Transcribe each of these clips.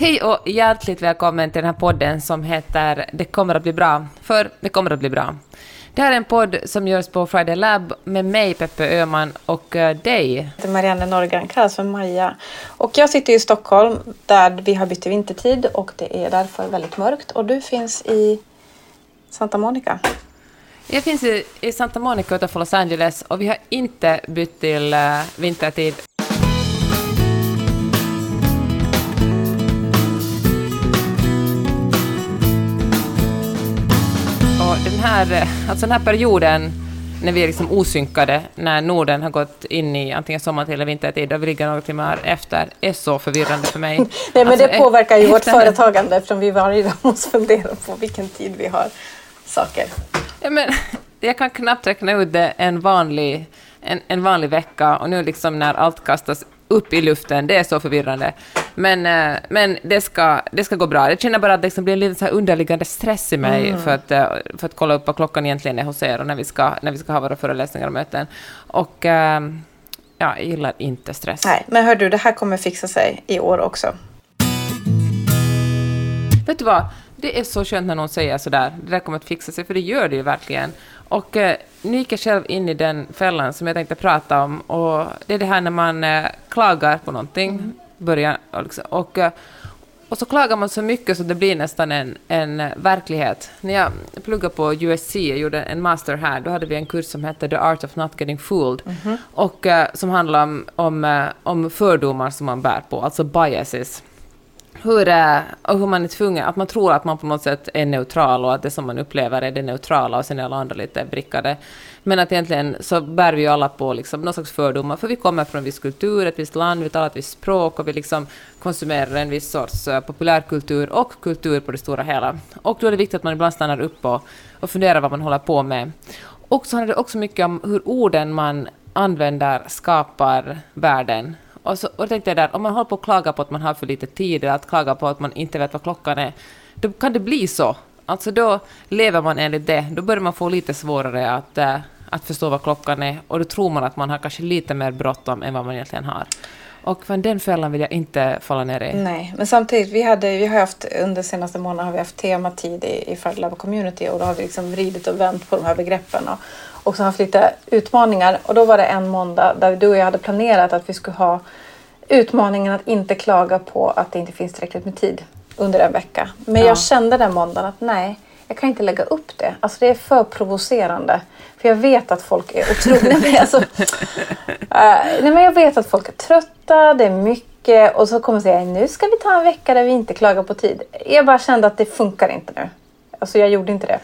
Hej och hjärtligt välkommen till den här podden som heter Det kommer att bli bra, för det kommer att bli bra. Det här är en podd som görs på Friday Lab med mig, Peppe Öhman, och eh, dig. Jag heter Marianne Norgran, kallas för Maja. Och jag sitter i Stockholm där vi har bytt till vintertid och det är därför väldigt mörkt. Och du finns i Santa Monica. Jag finns i, i Santa Monica utanför Los Angeles och vi har inte bytt till uh, vintertid. Den här, alltså den här perioden när vi är liksom osynkade, när Norden har gått in i antingen sommartid eller vintertid, och vi ligger några timmar efter, är så förvirrande för mig. Nej, men alltså, det påverkar ju vårt företagande eftersom vi varje dag måste fundera på vilken tid vi har saker. Ja, men, jag kan knappt räkna ut det en vanlig, en, en vanlig vecka och nu liksom när allt kastas upp i luften, det är så förvirrande. Men, eh, men det, ska, det ska gå bra. Jag känner bara att det liksom blir en liten så underliggande stress i mig mm. för, att, eh, för att kolla upp vad klockan egentligen är hos er och när vi ska, när vi ska ha våra föreläsningar och möten. Och äh, ja, jag gillar inte stress. Nej, men hör du, det här kommer fixa sig i år också. Vet du vad? Det är så skönt när någon säger sådär, det där kommer att fixa sig, för det gör det ju verkligen. Och eh, nu gick jag själv in i den fällan som jag tänkte prata om, och det är det här när man eh, klagar på någonting, mm. börjar, liksom, och, eh, och så klagar man så mycket så det blir nästan en, en verklighet. När jag pluggade på USC, jag gjorde en master här, då hade vi en kurs som hette The Art of Not Getting Fooled, mm. och eh, som handlar om, om, eh, om fördomar som man bär på, alltså biases hur, och hur man är tvungen, att man tror att man på något sätt är neutral och att det som man upplever är det neutrala och sen är alla andra lite brickade. Men att egentligen så bär vi ju alla på liksom någon slags fördomar, för vi kommer från en viss kultur, ett visst land, vi talar ett visst språk och vi liksom konsumerar en viss sorts eh, populärkultur och kultur på det stora hela. Och då är det viktigt att man ibland stannar upp och, och funderar vad man håller på med. Och så handlar det också mycket om hur orden man använder skapar världen och, så, och då tänkte jag där, om man håller på att klaga på att man har för lite tid, eller att klaga på att man inte vet vad klockan är, då kan det bli så. Alltså då lever man enligt det, då börjar man få lite svårare att, äh, att förstå vad klockan är, och då tror man att man har kanske lite mer bråttom än vad man egentligen har. Och den fällan vill jag inte falla ner i. Nej, men samtidigt, vi, hade, vi har haft under senaste månaden har vi haft tematid i, i Fred Community och då har vi liksom vridit och vänt på de här begreppen och också haft lite utmaningar. Och då var det en måndag där du och jag hade planerat att vi skulle ha utmaningen att inte klaga på att det inte finns tillräckligt med tid under en vecka. Men ja. jag kände den måndagen att nej, jag kan inte lägga upp det. Alltså det är för provocerande. För jag vet att folk är otroliga. alltså, uh, nej, men jag vet att folk är trötta, det är mycket och så kommer jag säga nu ska vi ta en vecka där vi inte klagar på tid. Jag bara kände att det funkar inte nu. Alltså jag gjorde inte det.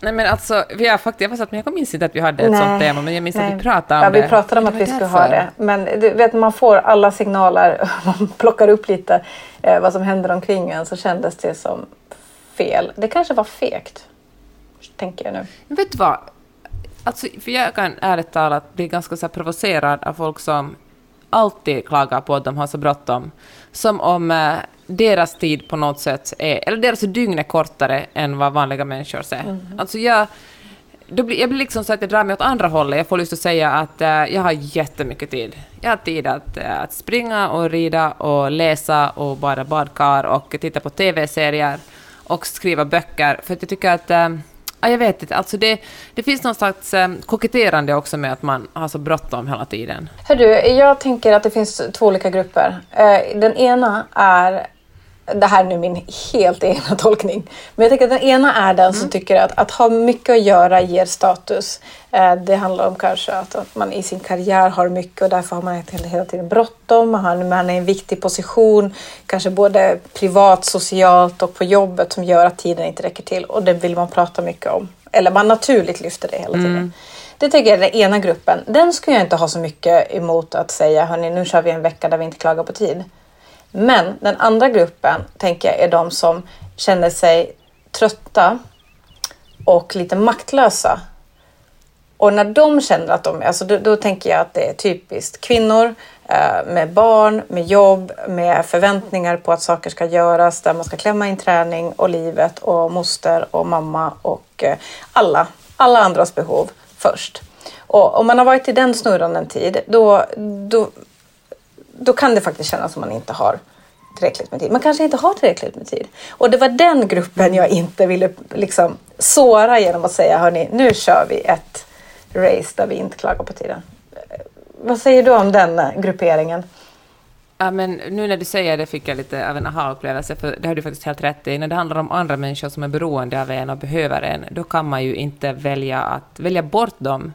Nej men alltså, vi har faktiskt, jag, men jag minns inte att vi hade ett nej, sånt tema, men jag minns nej. att vi pratade om ja, det. Ja, vi pratade om att vi skulle ha det. Men du vet, man får alla signaler, man plockar upp lite eh, vad som händer omkring en, så kändes det som fel. Det kanske var fegt, tänker jag nu. Men vet du vad? Alltså, för jag kan ärligt talat bli ganska så provocerad av folk som alltid klagar på att de har så bråttom. Som om eh, deras tid på något sätt är, eller deras dygn är kortare än vad vanliga människor är. Mm. Alltså jag, då blir, jag blir liksom så att jag drar mig åt andra hållet. Jag får lust att säga att uh, jag har jättemycket tid. Jag har tid att, uh, att springa och rida och läsa och bada badkar och titta på TV-serier och skriva böcker. För att jag tycker att uh, Ja, jag vet inte. Alltså det, det finns någon slags eh, koketterande också med att man har så bråttom hela tiden. Hör du, jag tänker att det finns två olika grupper. Eh, den ena är det här är nu min helt egna tolkning. Men jag tycker att den ena är den mm. som tycker att, att ha mycket att göra ger status. Eh, det handlar om kanske att, att, man i sin karriär har mycket och därför har man hela tiden bråttom. Man, man är i en viktig position, kanske både privat, socialt och på jobbet som gör att tiden inte räcker till och det vill man prata mycket om. Eller man naturligt lyfter det hela tiden. Mm. Det tycker jag är den ena gruppen. Den skulle jag inte ha så mycket emot att säga, hörni nu kör vi en vecka där vi inte klagar på tid. Men den andra gruppen tänker jag är de som känner sig trötta och lite maktlösa. Och när de känner att de, alltså då, då tänker jag att det är typiskt kvinnor eh, med barn, med jobb, med förväntningar på att saker ska göras, där man ska klämma in träning och livet och moster och mamma och eh, alla, alla andras behov först. Och om man har varit i den snurran en tid, då, då då kan det faktiskt kännas som man inte har tillräckligt med tid. Man kanske inte har tillräckligt med tid. Och det var den gruppen jag inte ville liksom såra genom att säga hörni, nu kör vi ett race där vi inte klagar på tiden. Vad säger du om den eh, grupperingen? Ja, men nu när du säger det fick jag lite av en aha-upplevelse, för det har du faktiskt helt rätt i. När det handlar om andra människor som är beroende av en och behöver en, då kan man ju inte välja att välja bort dem.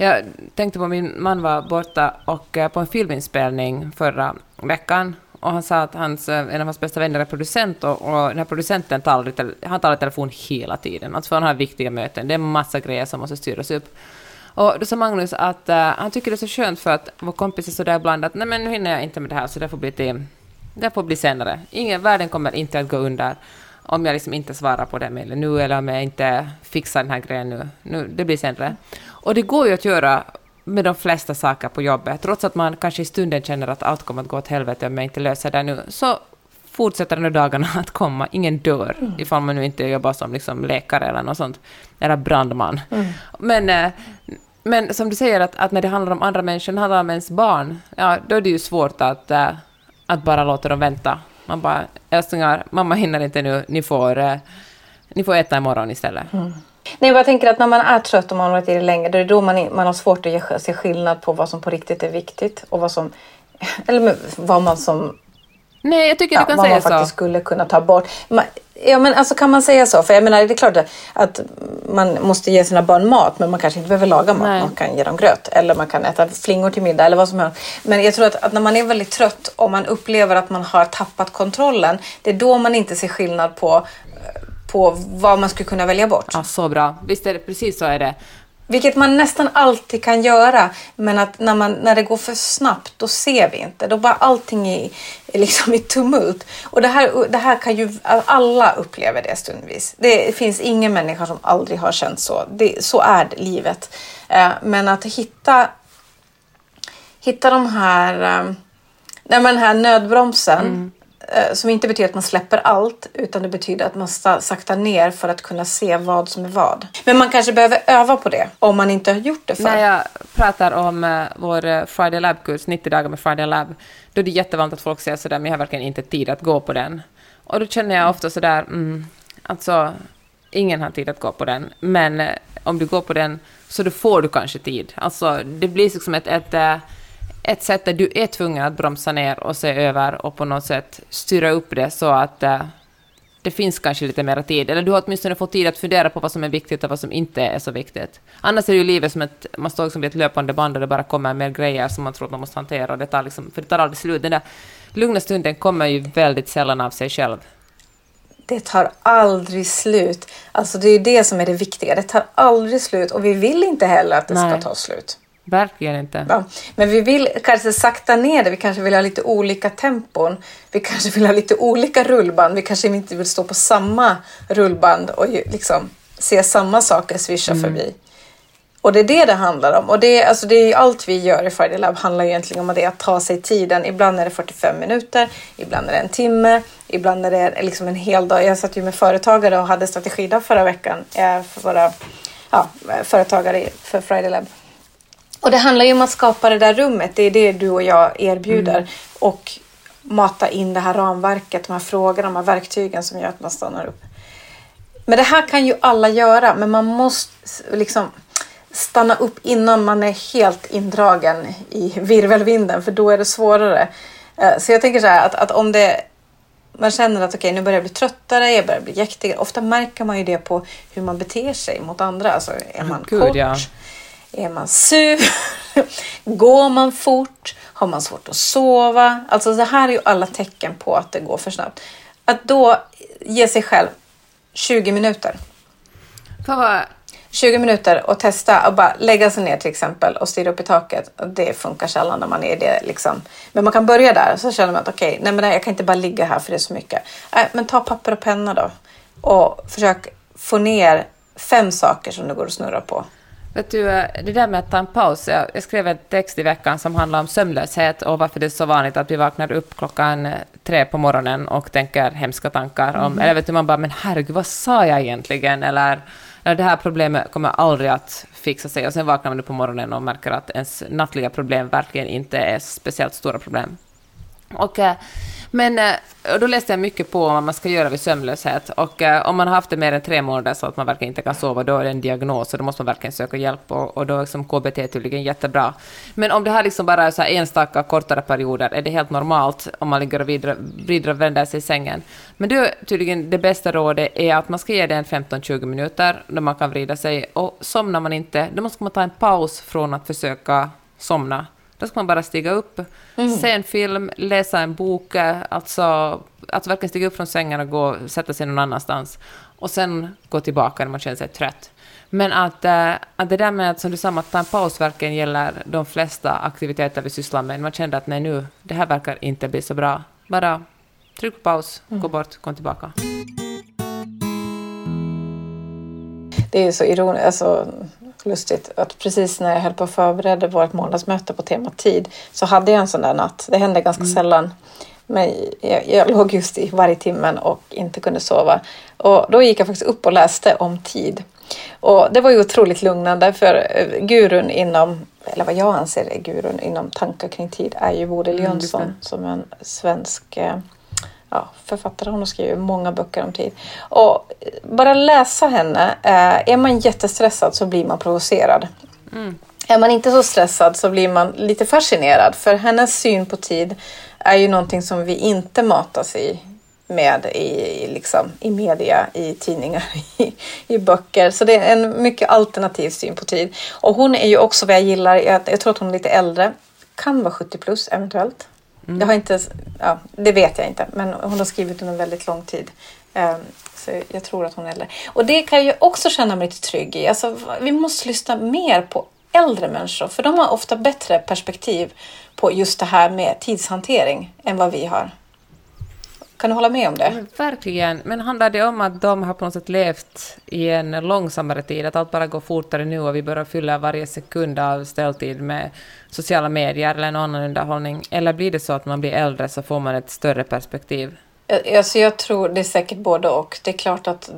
Jag tänkte på min man var borta och eh, på en filminspelning förra veckan och han sa att hans, eh, en av hans bästa vänner är producent och, och den här producenten talar, han talar i telefon hela tiden. Alltså han har viktiga möten. Det är massa grejer som måste styras upp. Och då sa Magnus att uh, han tycker det är så skönt för att vår kompis är så där ibland att nej men nu hinner jag inte med det här så det får bli till, det får bli senare. Ingen, världen kommer inte att gå under om jag liksom inte svarar på det mejlet nu eller om jag inte fixar den här grejen nu. nu. Det blir senare. Och det går ju att göra med de flesta saker på jobbet. Trots att man kanske i stunden känner att allt kommer att gå åt helvete om jag inte löser det nu, så fortsätter nu dagarna att komma. Ingen dör, mm. ifall man nu inte jobbar som liksom läkare eller något sånt, eller brandman. Mm. Men, eh, men som du säger, att, att när det handlar om andra människor, när det handlar om ens barn, ja, då är det ju svårt att, äh, att bara låta dem vänta. Man bara, älsklingar, mamma hinner inte nu, ni får, äh, ni får äta imorgon istället. Mm. Nej, jag tänker att när man är trött och man har varit i det länge, då är det då man, man har svårt att se skillnad på vad som på riktigt är viktigt och vad som, eller vad man som Nej, jag tycker ja, du kan säga så. Vad man faktiskt skulle kunna ta bort. Ja, men alltså kan man säga så? För jag menar, det är klart att man måste ge sina barn mat, men man kanske inte behöver laga mat. Nej. Man kan ge dem gröt eller man kan äta flingor till middag eller vad som helst. Men jag tror att, att, när man är väldigt trött och man upplever att man har tappat kontrollen, det är då man inte ser skillnad på på vad man skulle kunna välja bort. Ja, så bra. Visst är det precis så är det. Vilket man nästan alltid kan göra, men att när, man, när det går för snabbt då ser vi inte. Då bara allting är, är liksom i tumult. Och det här, det här kan ju alla uppleva det stundvis. Det finns ingen människa som aldrig har känt så. Det, så är det, livet. Eh, men att hitta, hitta de här, eh, den här nödbromsen mm Eh, som inte betyder att man släpper allt utan det betyder att man saktar ner för att kunna se vad som är vad. Men man kanske behöver öva på det om man inte har gjort det förr. När jag pratar om eh, vår eh, Friday Lab-kurs, 90 dagar med Friday Lab, då är det jättevanligt att folk säger sådär, men jag har verkligen inte tid att gå på den. Och då känner jag ofta sådär, mm, alltså, ingen har tid att gå på den, men om du går på den så då får du kanske tid. Alltså, det blir liksom ett, ett ett sätt där du är tvungen att bromsa ner och se över och på något sätt styra upp det så att uh, det finns kanske lite mer tid. Eller du har åtminstone fått tid att fundera på vad som är viktigt och vad som inte är så viktigt. Annars är ju livet som ett, man står liksom vid ett löpande band och det bara kommer mer grejer som man tror att man måste hantera. Och det tar liksom, för det tar aldrig slut. Den där lugna stunden kommer ju väldigt sällan av sig själv. Det tar aldrig slut. Alltså det är ju det som är det viktiga. Det tar aldrig slut och vi vill inte heller att det Nej. ska ta slut. Verkligen inte. Ja. Men vi vill kanske sakta ner det. Vi kanske vill ha lite olika tempon. Vi kanske vill ha lite olika rullband. Vi kanske inte vill stå på samma rullband och liksom se samma saker svischa mm. förbi. Och det är det det handlar om. Och det, alltså det är allt vi gör i Friday Lab handlar egentligen om det att ta sig tiden. Ibland är det 45 minuter, ibland är det en timme, ibland är det liksom en hel dag. Jag satt ju med företagare och hade strategidag förra veckan eh, för våra ja, företagare för Friday Lab. Och det handlar ju om att skapa det där rummet. Det är det du och jag erbjuder. Mm. Och mata in det här ramverket, de här frågorna, de här verktygen som gör att man stannar upp. Men det här kan ju alla göra, men man måste liksom stanna upp innan man är helt indragen i virvelvinden, för då är det svårare. Eh, så jag tänker så här att, att om det man känner att okej, okay, nu börjar jag bli tröttare, jag börjar bli jäktigare. Ofta märker man ju det på hur man beter sig mot andra. Alltså, är man Gud, kort? Ja. Är man sur? går man fort? Har man svårt att sova? Alltså det här är ju alla tecken på att det går för snabbt. Att då ge sig själv 20 minuter. För 20 minuter och testa och bara lägga sig ner till exempel och stirra upp i taket. Det funkar sällan när man är det. Liksom. Men man kan börja där så känner man att okej, okay, nej men jag kan inte bara ligga här för det är så mycket. Äh, men ta papper och penna då och försök få ner fem saker som du går och snurrar på. Vet du, det där med att ta en paus. Jag skrev en text i veckan som handlar om sömnlöshet och varför det är så vanligt att vi vaknar upp klockan eh, tre på morgonen och tänker hemska tankar om... Mm. Eller vet du, man bara ”men herregud, vad sa jag egentligen?” eller, eller ”det här problemet kommer aldrig att fixa sig” och sen vaknar man upp på morgonen och märker att ens nattliga problem verkligen inte är speciellt stora problem. Och, eh, men eh, då läste jag mycket på vad man ska göra vid sömnlöshet. Och eh, om man har haft det mer än tre månader så att man verkligen inte kan sova, då är det en diagnos och då måste man verkligen söka hjälp. Och, och då är liksom KBT tydligen jättebra. Men om det här liksom bara är så här enstaka kortare perioder, är det helt normalt om man ligger och vrider och vänder sig i sängen. Men då tydligen det bästa rådet är att man ska ge det en 15-20 minuter då man kan vrida sig. Och somnar man inte, då måste man ta en paus från att försöka somna. Då ska man bara stiga upp, mm. se en film, läsa en bok, alltså, alltså verkligen stiga upp från sängen och gå sätta sig någon annanstans. Och sen gå tillbaka när man känner sig trött. Men att, äh, att det där med att, som du sa, att ta en paus verkligen gäller de flesta aktiviteter vi sysslar med. Man kände att nej nu, det här verkar inte bli så bra. Bara tryck på paus, mm. gå bort, kom tillbaka. Det är så ironiskt, alltså lustigt att precis när jag höll på att förbereda vårt månadsmöte på tema tid så hade jag en sån där natt. Det hände ganska mm. sällan. Men jag, jag låg just i varje timmen och inte kunde sova. Och då gick jag faktiskt upp och läste om tid. Och det var ju otroligt lugnande för eh, gurun inom, eller vad jag anser är gurun inom tankar kring tid är ju Bodil mm, Jönsson mm, som en svensk eh, ja, författare. Hon har skrivit många böcker om tid. Och bara läsa henne, eh, är man jättestressad så blir man provocerad. Mm. Är man inte så stressad så blir man lite fascinerad för hennes syn på tid är ju någonting som vi inte matas i med i, liksom, i media, i tidningar, i, i böcker. Så det är en mycket alternativ syn på tid. Och hon är ju också vad jag gillar, jag, jag tror att hon är lite äldre, kan vara 70 plus eventuellt. Mm. Jag har inte, ja, det vet jag inte, men hon har skrivit under väldigt lång tid. Ehm, så jag tror att hon är äldre. Och det kan jag också känna mig lite trygg i. Alltså, vi måste lyssna mer på äldre människor, för de har ofta bättre perspektiv på just det här med tidshantering än vad vi har. Kan du hålla med om det? Men verkligen. Men handlar det om att de har på något sätt levt i en långsammare tid, att allt bara går fortare nu och vi börjar fylla varje sekund av ställtid med sociala medier eller någon annan underhållning? Eller blir det så att man blir äldre så får man ett större perspektiv? Alltså jag tror det är säkert både och. Det är klart att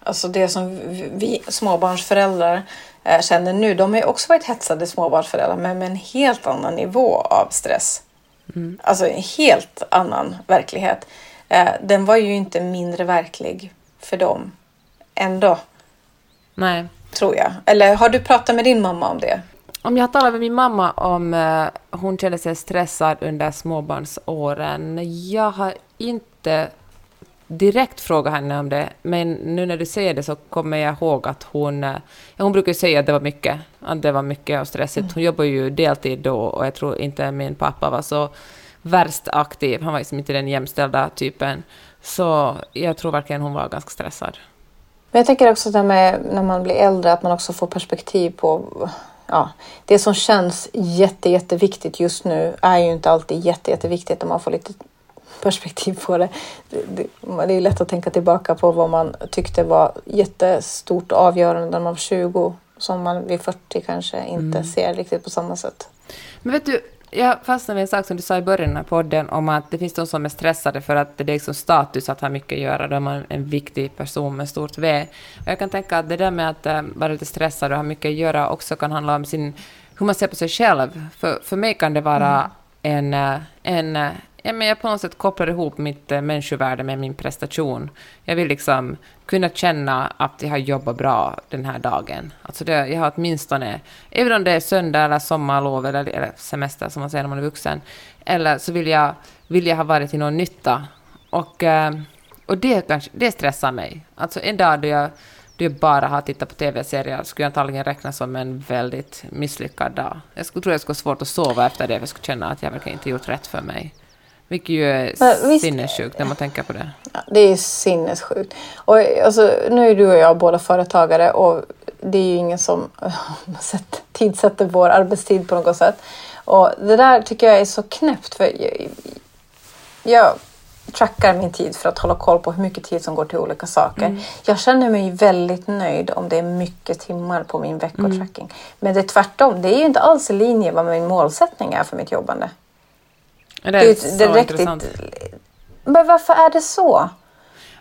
alltså det som vi småbarnsföräldrar eh, känner nu, de har ju också varit hetsade småbarnsföräldrar men med en helt annan nivå av stress. Mm. Alltså en helt annan verklighet. Eh, den var ju inte mindre verklig för dem ändå. Nej. Tror jag. Eller har du pratat med din mamma om det? Om jag har talat med min mamma om uh, hon kände sig stressad under småbarnsåren. Jag har inte direkt frågat henne om det, men nu när du säger det så kommer jag ihåg att hon... Uh, hon brukar säga att det var mycket, att det var mycket och stressigt. Hon jobbar ju deltid då och jag tror inte min pappa var så värst aktiv. Han var liksom inte den jämställda typen. Så jag tror verkligen hon var ganska stressad. Men jag tänker också det med när man blir äldre, att man också får perspektiv på ja, det som känns jätte, jätteviktigt just nu är ju inte alltid jätte, jätteviktigt om man får lite perspektiv på det. Det, det. det, är lätt att tänka tillbaka på vad man tyckte var jättestort avgörande när man var 20 som man vid 40 kanske inte mm. ser riktigt på samma sätt. Men vet du, jag fastnade vid en sak som du sa i början av podden om att det finns de som är stressade för att det är liksom status att ha mycket att göra. Då är man en viktig person med stort V. Och jag kan tänka att det där med att äh, vara lite stressad och ha mycket att göra också kan handla om sin, hur man ser på sig själv. För, för mig kan det vara mm. en, äh, en äh, ja, men jag på något sätt kopplar ihop mitt eh, människovärde med min prestation. Jag vill liksom kunna känna att jag har jobbat bra den här dagen. Alltså det, jag har åtminstone, även om det är söndag eller sommarlov eller, eller semester som man säger när man är vuxen, eller så vill jag, vill jag ha varit till någon nytta. Och, eh, och det, kanske, det stressar mig. Alltså en dag då jag, då jag bara har tittat på TV-serier skulle jag antagligen räkna som en väldigt misslyckad dag. Jag skulle, tror jag skulle ha svårt att sova efter det, för jag skulle känna att jag verkligen inte gjort rätt för mig. Vilket ju är sinnessjukt när man tänker på det. Det är sinnessjukt. Och alltså, nu är du och jag båda företagare och det är ju ingen som tidsätter vår arbetstid på något sätt. Och det där tycker jag är så knäppt. För jag, jag trackar min tid för att hålla koll på hur mycket tid som går till olika saker. Mm. Jag känner mig väldigt nöjd om det är mycket timmar på min veckotracking. Mm. Men det är tvärtom. Det är ju inte alls i linje vad min målsättning är för mitt jobbande. Det är, det är så det intressant. Men varför är det så?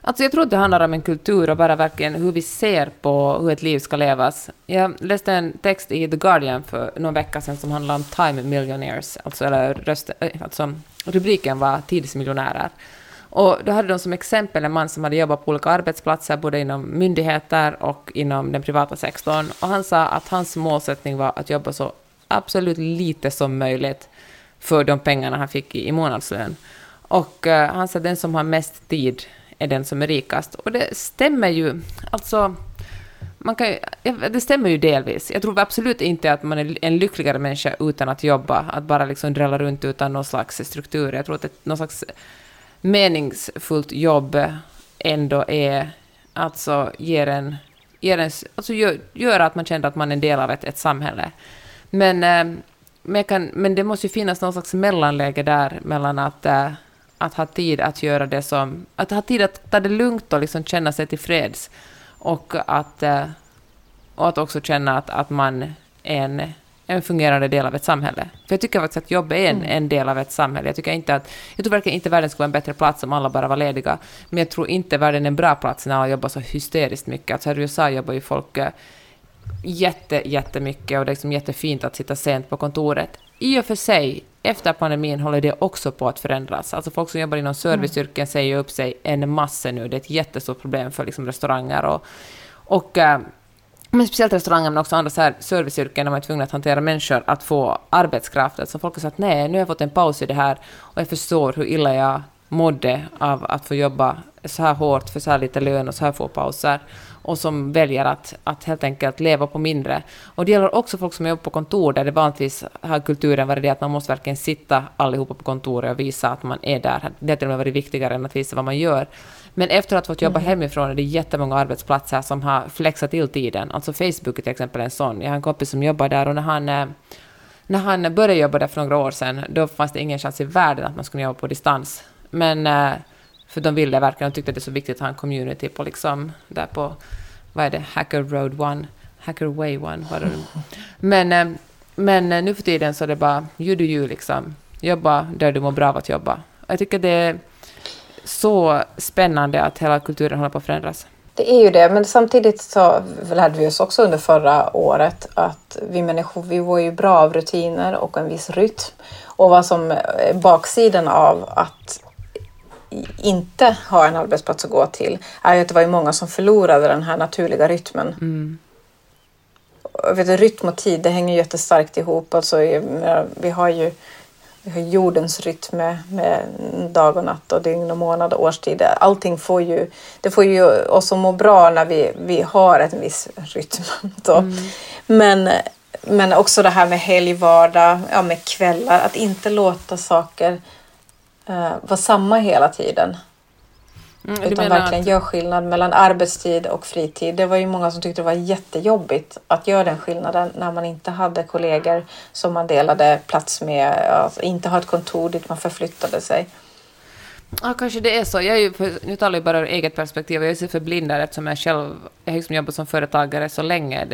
Alltså jag tror att det handlar om en kultur och bara verkligen hur vi ser på hur ett liv ska levas. Jag läste en text i The Guardian för någon vecka sedan som handlade om time millionaires, alltså, eller röst, alltså rubriken var Tidsmiljonärer. Och då hade de som exempel en man som hade jobbat på olika arbetsplatser, både inom myndigheter och inom den privata sektorn. Och han sa att hans målsättning var att jobba så absolut lite som möjligt för de pengarna han fick i, i månadslön. Och uh, han sa att den som har mest tid är den som är rikast. Och det stämmer ju. Alltså, man kan, det stämmer ju delvis. Jag tror absolut inte att man är en lyckligare människa utan att jobba, att bara liksom drälla runt utan någon slags struktur. Jag tror att ett, någon slags meningsfullt jobb ändå är, alltså ger en, ger en alltså gör, gör att man känner att man är en del av ett, ett samhälle. Men, eh, men, kan, men det måste ju finnas någon slags mellanläge där mellan att, äh, att ha tid att göra det som... Att ha tid att ta det lugnt och liksom känna sig tillfreds. Och att, äh, och att också känna att, att man är en, en fungerande del av ett samhälle. För jag tycker faktiskt att jobb är en, mm. en del av ett samhälle. Jag, tycker inte att, jag tror verkligen inte världen skulle vara en bättre plats om alla bara var lediga. Men jag tror inte världen är en bra plats när alla jobbar så hysteriskt mycket. Alltså här i USA jobbar ju folk jätte, jättemycket och det är liksom jättefint att sitta sent på kontoret. I och för sig, efter pandemin håller det också på att förändras. Alltså folk som jobbar inom serviceyrken mm. säger upp sig en massa nu. Det är ett jättestort problem för liksom restauranger och, och äh, men speciellt restauranger men också andra så här serviceyrken där man är tvungen att hantera människor att få arbetskraft. Alltså folk har sagt nej, nu har jag fått en paus i det här och jag förstår hur illa jag mådde av att få jobba så här hårt för så här lite lön och så här få pauser och som väljer att, att helt enkelt leva på mindre. Och det gäller också folk som jobbar på kontor där det vanligtvis har kulturen varit det att man måste verkligen sitta allihopa på kontoret och visa att man är där. Det har till och med varit viktigare än att visa vad man gör. Men efter att ha fått jobba mm. hemifrån är det jättemånga arbetsplatser som har flexat till tiden. Alltså Facebook är till exempel en sån. Jag har en kompis som jobbar där och när han eh, när han började jobba där för några år sedan, då fanns det ingen chans i världen att man skulle jobba på distans. Men eh, för de ville verkligen, de tyckte att det är så viktigt att ha en community på liksom, där på, vad är det, Hacker Road One, Hacker Way One, vad det? Men, eh, men eh, nu för tiden så är det bara, you do you liksom. Jobba där du mår bra av att jobba. Jag tycker det är så spännande att hela kulturen håller på att förändras. Det är ju det, men samtidigt så lärde vi oss också under förra året att vi människor, vi var ju bra av rutiner och en viss rytm. Och vad som är baksidan av att inte ha en arbetsplats att gå till är att det var ju många som förlorade den här naturliga rytmen. Mm. Vet du, rytm och tid, det hänger jättestarkt ihop. Alltså, vi har ju vi har jordens rytm med, med dag och natt och dygn och månad och årstid. Allting får ju, det får ju oss att må bra när vi, vi har en viss rytm. Mm. Men, men också det här med helg, vardag, ja, med kvällar, att inte låta saker vara samma hela tiden. Mm, utan verkligen att... gör skillnad mellan arbetstid och fritid. Det var ju många som tyckte det var jättejobbigt att göra den skillnaden när man inte hade kollegor som man delade plats med, alltså inte har ett kontor dit man förflyttade sig. Ja, kanske det är så. Jag är ju, nu talar jag bara ur eget perspektiv, jag är så förblindad eftersom jag själv jag har liksom jobbat som företagare så länge.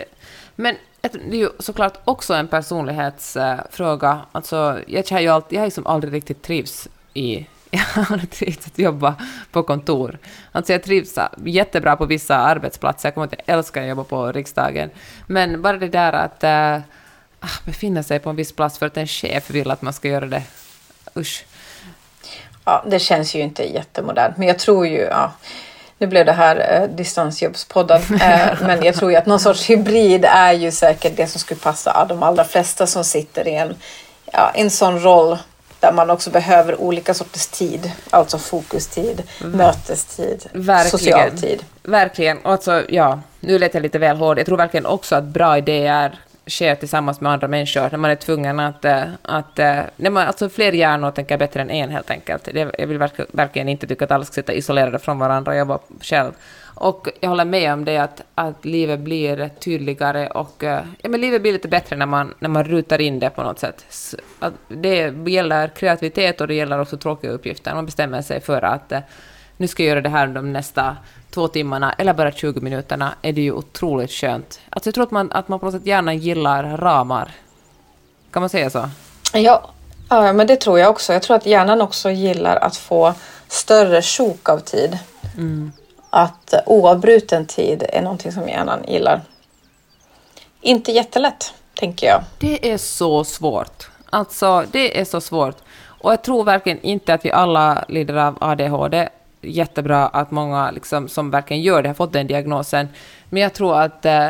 Men det är ju såklart också en personlighetsfråga. Alltså, jag ju alltid, jag har liksom aldrig riktigt trivs i jag att jobba på kontor. Alltså jag trivs jättebra på vissa arbetsplatser. Jag kommer att jag älskar att jobba på riksdagen. Men bara det där att äh, befinna sig på en viss plats för att en chef vill att man ska göra det. Usch. Ja, det känns ju inte jättemodernt. Men jag tror ju... Ja, nu blev det här eh, distansjobbspodden. Eh, men jag tror ju att någon sorts hybrid är ju säkert det som skulle passa de allra flesta som sitter i en, ja, en sån roll där man också behöver olika sorters tid. Alltså fokustid, mm. mötestid, verkligen. social tid. Verkligen. alltså, ja, nu lät jag lite väl hård. Jag tror verkligen också att bra idéer sker tillsammans med andra människor, när man är tvungen att... Eh, att eh, när man, alltså fler hjärnor tänker bättre än en helt enkelt. jag vill verkligen inte tycka att alla ska sitta isolerade från varandra och jobba själv. Och jag håller med om det att, att livet blir tydligare och eh, ja, men livet blir lite bättre när man, när man rutar in det på något sätt. Att det gäller kreativitet och det gäller också tråkiga uppgifter. Man bestämmer sig för att eh, nu ska jag göra det här de nästa två timmarna eller bara 20 minuterna är det ju otroligt skönt. Alltså jag tror att man, att man på något sätt gärna gillar ramar. Kan man säga så? Ja, ja men det tror jag också. Jag tror att hjärnan också gillar att få större sjok av tid. Mm att oavbruten tid är någonting som hjärnan gillar. Inte jättelätt, tänker jag. Det är så svårt. Alltså, det är så svårt. Och jag tror verkligen inte att vi alla lider av ADHD. Jättebra att många liksom, som verkligen gör det har fått den diagnosen. Men jag tror att... Eh,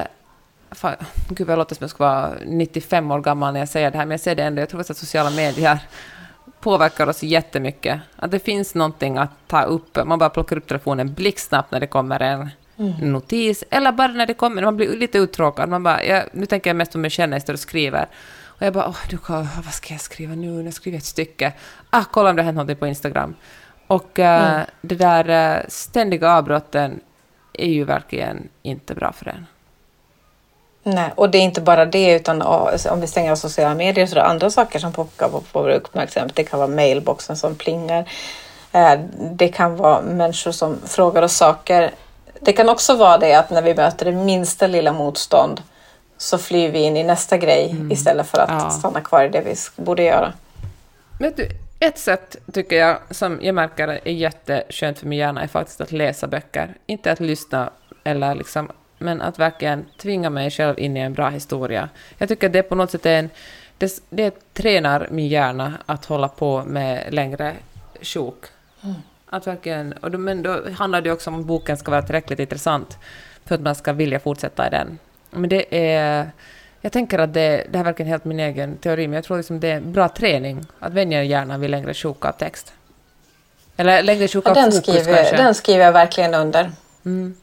fan, gud, jag låter som jag ska vara 95 år gammal när jag säger det här, men jag säger det ändå. Jag tror att sociala medier påverkar oss jättemycket. Att det finns någonting att ta upp. Man bara plockar upp telefonen blixtsnabbt när det kommer en mm. notis, eller bara när det kommer, man blir lite uttråkad. Man bara, jag, nu tänker jag mest på mig själv när jag står och skriver. Och jag bara, åh, du, vad ska jag skriva nu? Jag skriver ett stycke. Ah, kolla om det har hänt någonting på Instagram. Och uh, mm. det där uh, ständiga avbrotten är ju verkligen inte bra för en. Nej, och det är inte bara det, utan om vi stänger av sociala medier så är det andra saker som pockar på vår uppmärksamhet. Det kan vara mailboxen som plingar. Eh, det kan vara människor som frågar oss saker. Det kan också vara det att när vi möter det minsta lilla motstånd så flyr vi in i nästa grej mm. istället för att ja. stanna kvar i det vi borde göra. Vet du, ett sätt tycker jag som jag märker är jätteskönt för min hjärna är faktiskt att läsa böcker. Inte att lyssna eller liksom men att verkligen tvinga mig själv in i en bra historia. Jag tycker att det på något sätt är en... Det, det tränar min hjärna att hålla på med längre sjok. Mm. Att verkligen, och då, men då handlar det också om att boken ska vara tillräckligt intressant för att man ska vilja fortsätta i den. Men det är... Jag tänker att det, det här är verkligen helt min egen teori, men jag tror liksom det är bra träning att vänja hjärnan vid längre sjok av text. Eller längre sjok av ja, den fokus skriver, kanske. Den skriver jag verkligen under. Mm.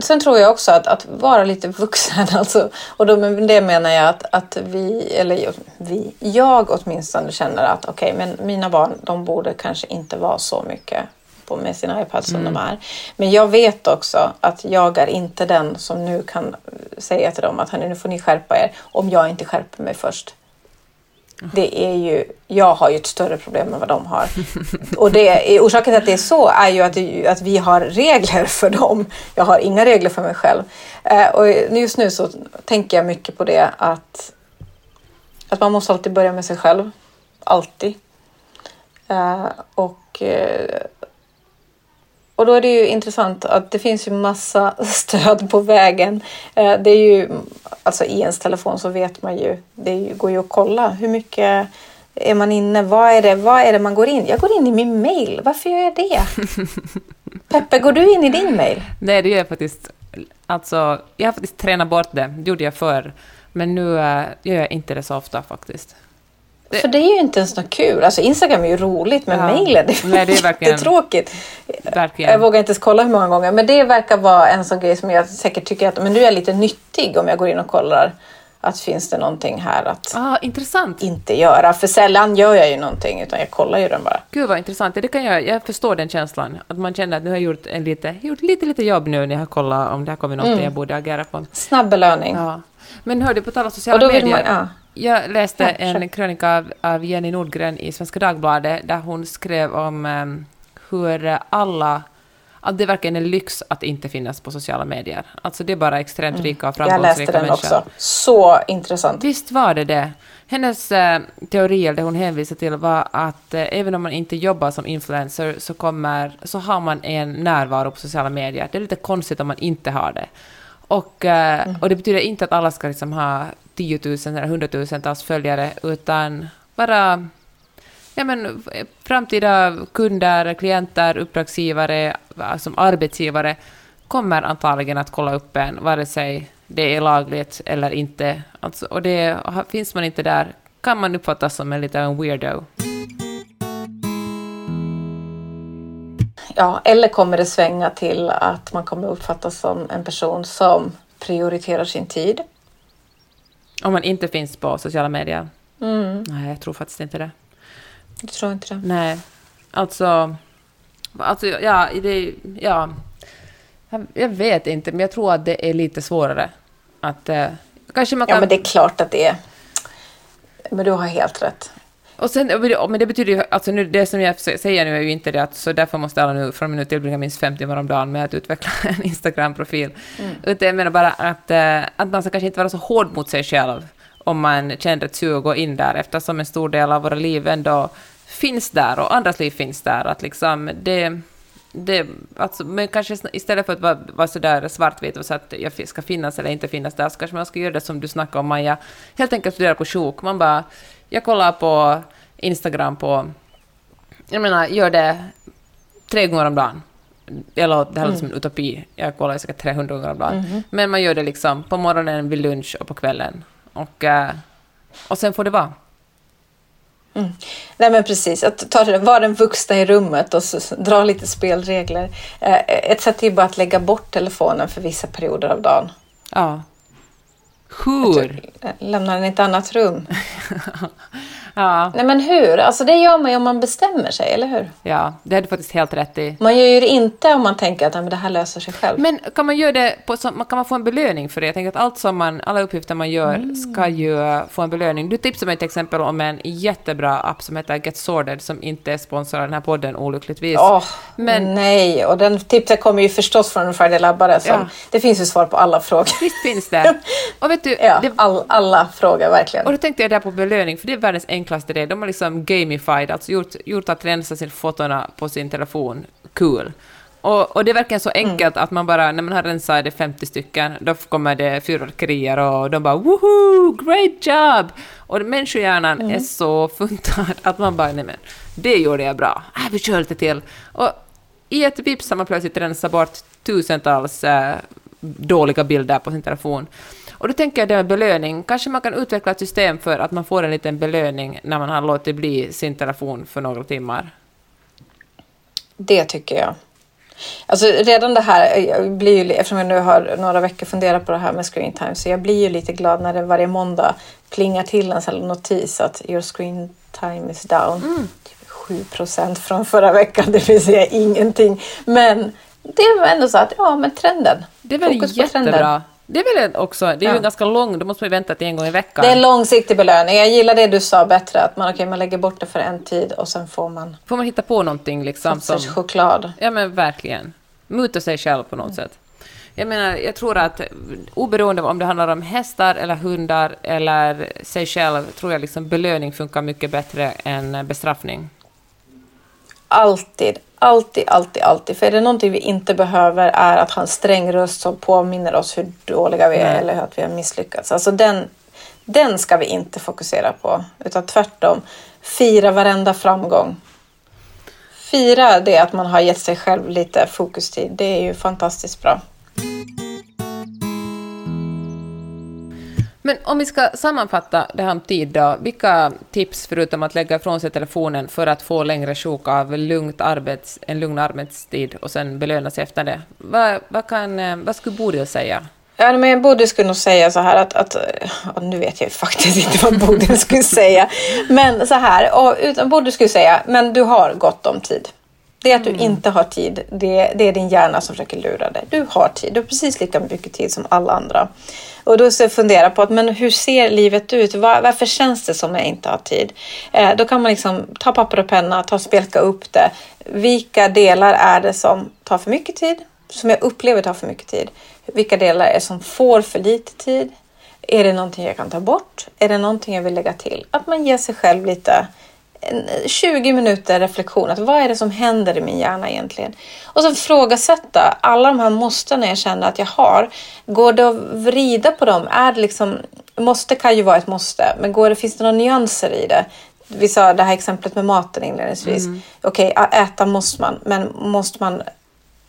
Sen tror jag också att, att vara lite vuxen, alltså, och då med det menar jag att, att vi, eller vi, jag åtminstone känner att okej, okay, men mina barn, de borde kanske inte vara så mycket på med sina iPads som mm. de är. Men jag vet också att jag är inte den som nu kan säga till dem att nu får ni skärpa er om jag inte skärper mig först. Det är ju, jag har ju ett större problem än vad de har. Och det, orsaken till att det är så är ju att, att vi har regler för dem. Jag har inga regler för mig själv. Eh, och just nu så tänker jag mycket på det att, att man måste alltid börja med sig själv. Alltid. Eh, och eh, och då är det ju intressant att det finns ju massa stöd på vägen. Eh, det är ju, alltså i ens telefon så vet man ju, det går ju att kolla hur mycket är man inne? Vad är det, vad är det man går in? Jag går in i min mail. Varför gör jag det? Peppe, går du in i din mail? Nej, det gör jag faktiskt. Alltså, jag har faktiskt tränat bort det. Det gjorde jag förr. Men nu äh, gör jag inte det så ofta faktiskt. Det... För det är ju inte ens något kul. Alltså Instagram är ju roligt, men ja. mejlen det är, Nej, det är verkligen... jättetråkigt. Verkligen. Jag vågar inte ens kolla hur många gånger. Men det verkar vara en sån grej som jag säkert tycker att men nu är jag lite nyttig om jag går in och kollar att finns det någonting här att ah, inte göra. För sällan gör jag ju någonting utan jag kollar ju den bara. Gud vad intressant. Det kan jag, jag förstår den känslan. Att man känner att nu har jag gjort, en lite, gjort lite, lite jobb nu när jag har kollat om det har kommit något mm. jag borde agera på. Snabb belöning. Ja. Men hör du, på tal om sociala medier. Man, ja. Jag läste en krönika av, av, Jenny Nordgren i Svenska Dagbladet där hon skrev om um, hur alla att det verkligen är lyx att inte finnas på sociala medier. Alltså det är bara extremt mm. rika och framgångsrika människor. Jag läste den också. Så intressant. Visst var det det. Hennes eh, teorier, det hon hänvisar till, var att eh, även om man inte jobbar som influencer så, kommer, så har man en närvaro på sociala medier. Det är lite konstigt om man inte har det. Och, eh, mm. och det betyder inte att alla ska liksom ha tiotusen eller hundratusentals följare, utan bara ja, men, framtida kunder, klienter, uppdragsgivare, som arbetsgivare kommer antagligen att kolla upp en, vare sig det är lagligt eller inte. Alltså, och det, finns man inte där kan man uppfattas som en liten weirdo. Ja, eller kommer det svänga till att man kommer uppfattas som en person som prioriterar sin tid. Om man inte finns på sociala medier? Mm. Nej, jag tror faktiskt inte det. Du tror inte det? Nej. Alltså... Alltså, ja, det... Ja. Jag vet inte, men jag tror att det är lite svårare. Att... Eh, kanske man kan... Ja, men det är klart att det är. Men du har helt rätt. Och sen, men det betyder ju, alltså nu, det som jag säger nu är ju inte det att så därför måste alla nu från och med tillbringa minst fem timmar om dagen med att utveckla en Instagram-profil. Mm. Utan jag menar bara att, eh, att man ska kanske inte vara så hård mot sig själv om man känner ett sug att gå in där, eftersom en stor del av våra liv ändå finns där och andras liv finns där. Att liksom det, det, alltså, men kanske istället för att vara, vara så där svartvit och så att jag ska finnas eller inte finnas där, så kanske man ska göra det som du snackade om, Maja. Helt enkelt studera på sjok. Man bara, jag kollar på Instagram på... Jag menar, gör det tre gånger om dagen. Eller det här låter Mm. som en utopi. Jag kollar säkert 300 gånger om dagen. Men man gör det liksom på morgonen, vid lunch och på kvällen. Och, eh, och sen får det vara. Nej men precis, att ta det, vara den vuxna i rummet och så, dra lite spelregler. Eh, ett sätt är ju bara att lägga bort telefonen för vissa perioder av dagen. Ja. Hur? Eh, Lämna den i ett annat rum. Ja, Nej men hur? Alltså det gör man ju om man bestämmer sig, eller hur? ja, det har du faktiskt helt rätt i. Man gör ju det inte om man tänker att "Nej, men det här löser sig själv. Men kan man göra det på, så, kan man få en belöning för det? Jag tänker att allt som man, alla uppgifter man gör Mm. ska ju få en belöning. Du tipsade mig till exempel om en jättebra app som heter Get Sorted som inte är sponsrad av den här podden olyckligtvis. Åh, Men- nej, och den tipset kommer ju förstås från en Friday Labbare. Som, Ja. Det finns ju svar på alla frågor. Visst finns det. Och vet du, Ja, det, all, alla frågor verkligen. och då tänkte jag där på belöning, för det är världens enklaste det. De har liksom gamified, alltså gjort, gjort att rensa sin fotona på sin telefon cool. Och, och det är verkligen så enkelt att man bara, när man har rensat det 50 stycken, då kommer det fyrverkerier och de bara woho, great job! Och människohjärnan är så funtad att man bara, nej men, det gjorde jag bra, äh, vi kör lite till. Och i ett vips har man plötsligt rensat bort tusentals eh, dåliga bilder på sin telefon. Och då tänker jag det med belöning, kanske man kan utveckla ett system för att man får en liten belöning när man har låtit bli sin telefon för några timmar. Det tycker jag. Alltså redan det här, jag blir ju, eftersom jag nu har några veckor funderat på det här med screen time, så jag blir ju lite glad när det varje måndag plingar till en sån notis att your screen time is down. Mm. Typ 7 procent från förra veckan, det vill säga ingenting. Men det är ändå så att, ja men trenden. Det är väl Fokus jättebra. Det är väl också, det är ju Ja. ganska lång, då måste man ju vänta till en gång i veckan. Det är en långsiktig belöning. Jag gillar det du sa bättre, att man, okay, man lägger bort det för en tid och sen får man Får man hitta på någonting liksom som... choklad. Ja men verkligen. Muta sig själv på något sätt. Jag menar, jag tror att oberoende om det handlar om hästar eller hundar eller sig själv, tror jag liksom belöning funkar mycket bättre än bestraffning. Alltid, alltid, alltid, alltid. För är det någonting vi inte behöver är att ha en sträng röst som påminner oss hur dåliga vi är Nej. eller att vi har misslyckats. Alltså den, den ska vi inte fokusera på. Utan tvärtom, fira varenda framgång. Fira det att man har gett sig själv lite fokustid. Det är ju fantastiskt bra. Men om vi ska sammanfatta det här om tid då, vilka tips förutom att lägga ifrån sig telefonen för att få längre sjok av lugnt arbets, en lugn arbetstid och sen belöna sig efter det? Vad, vad, kan, eh, vad skulle Bodil säga? Ja, men Bodil skulle nog säga så här att, att nu vet jag faktiskt inte vad Bodil skulle säga. Men så här, och, utan Bodil skulle säga, men du har gott om tid. Det att du inte har tid, det, det är din hjärna som försöker lura dig. Du har tid, du har precis lika mycket tid som alla andra. Och då jag fundera på att, men hur ser livet ut? Var, varför känns det som jag inte har tid? Eh, då kan man liksom ta papper och penna, ta spelka upp det. Vilka delar är det som tar för mycket tid? Som jag upplever tar för mycket tid. Vilka delar är det som får för lite tid? Är det någonting jag kan ta bort? Är det någonting jag vill lägga till? Att man ger sig själv lite 20 minuter reflektion. Att vad är det som händer i min hjärna egentligen? Och sen frågasätta alla de här måsten jag känner att jag har. Går det att vrida på dem? Är det liksom, måste kan ju vara ett måste, men går det, finns det några nyanser i det? Vi sa det här exemplet med maten inledningsvis. Okej, ä- äta måste man, men måste man,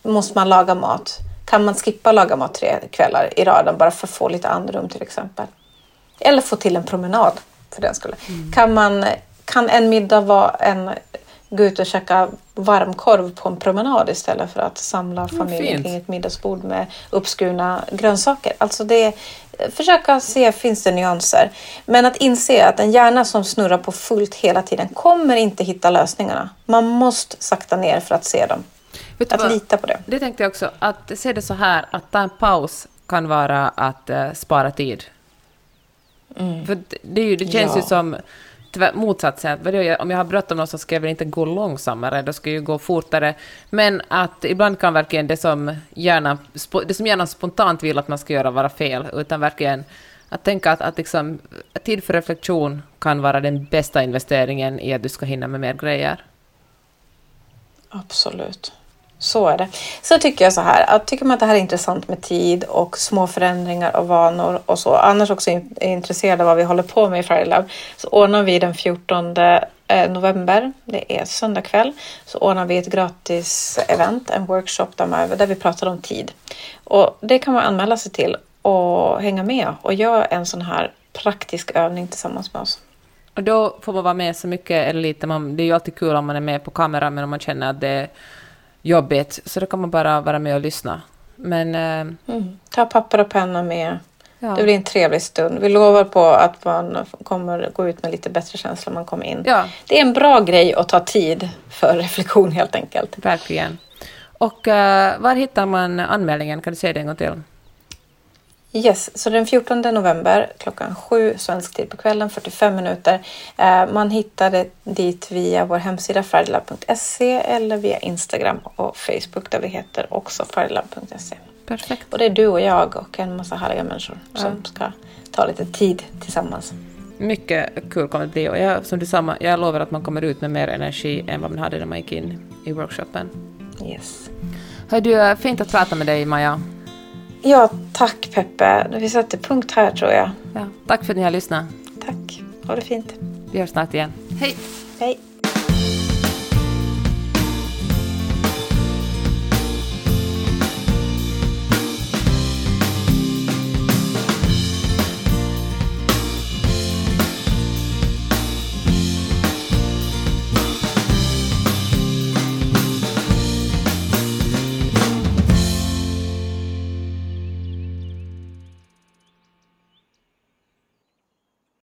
måste man laga mat? Kan man skippa laga mat tre kvällar i raden bara för att få lite andrum till exempel? Eller få till en promenad för den skulle. Kan, man, kan en middag vara en gå ut och käka varmkorv på en promenad istället för att samla familjen kring ett middagsbord med uppskurna grönsaker. Alltså det, försöka se, finns det nyanser? Men att inse att en hjärna som snurrar på fullt hela tiden kommer inte hitta lösningarna. Man måste sakta ner för att se dem. Vet Att vad? lita på det. Det tänkte jag också, att se det så här, att ta en paus kan vara att eh, spara tid. För det, det, ju, känns ju Ja. som tvär- motsatsen. att jag- Om jag har bråttom så ska jag väl inte gå långsammare, då ska jag ju gå fortare. Men att ibland kan verkligen det som, hjärnan, det som hjärnan spontant vill att man ska göra vara fel, utan verkligen att tänka att, att liksom, att tid för reflektion kan vara den bästa investeringen i att du ska hinna med mer grejer. Absolut. Så är det. Så tycker jag så här, att tycker man att det här är intressant med tid och små förändringar och vanor och så, annars också är intresserad av vad vi håller på med i Friday Love, så ordnar vi den 14 eh, november, det är söndag kväll, så ordnar vi ett gratis event, en workshop där, där vi pratar om tid. Och det kan man anmäla sig till och hänga med och göra en sån här praktisk övning tillsammans med oss. Och då får man vara med så mycket eller lite. Man, det är ju alltid kul om man är med på kamera, men om man känner att det är jobbigt, så då kan man bara vara med och lyssna. Men... Eh, mm. Ta papper och penna med. Ja. Det blir en trevlig stund. Vi lovar på att man kommer gå ut med lite bättre känsla när man kommer in. Ja. Det är en bra grej att ta tid för reflektion helt enkelt. Verkligen. Och uh, var hittar man anmälningen? Kan du säga det en gång till? Yes, så den 14 november klockan sju svensk tid på kvällen, 45 minuter. Eh, man hittar det dit via vår hemsida fridalab.se eller via Instagram och Facebook där vi heter också fridalab.se. Perfekt. Och det är du och jag och en massa härliga människor ja. som ska ta lite tid tillsammans. Mycket kul kommer det bli och jag, som du sa, jag lovar att man kommer ut med mer energi än vad man hade när man gick in i workshopen. Yes. Hör du, fint att prata med dig Maja. Ja, tack Peppe. Vi sätter punkt här tror jag. Ja, tack för att ni har lyssnat. Tack. Ha det fint. Vi hörs snart igen. Hej! Hej.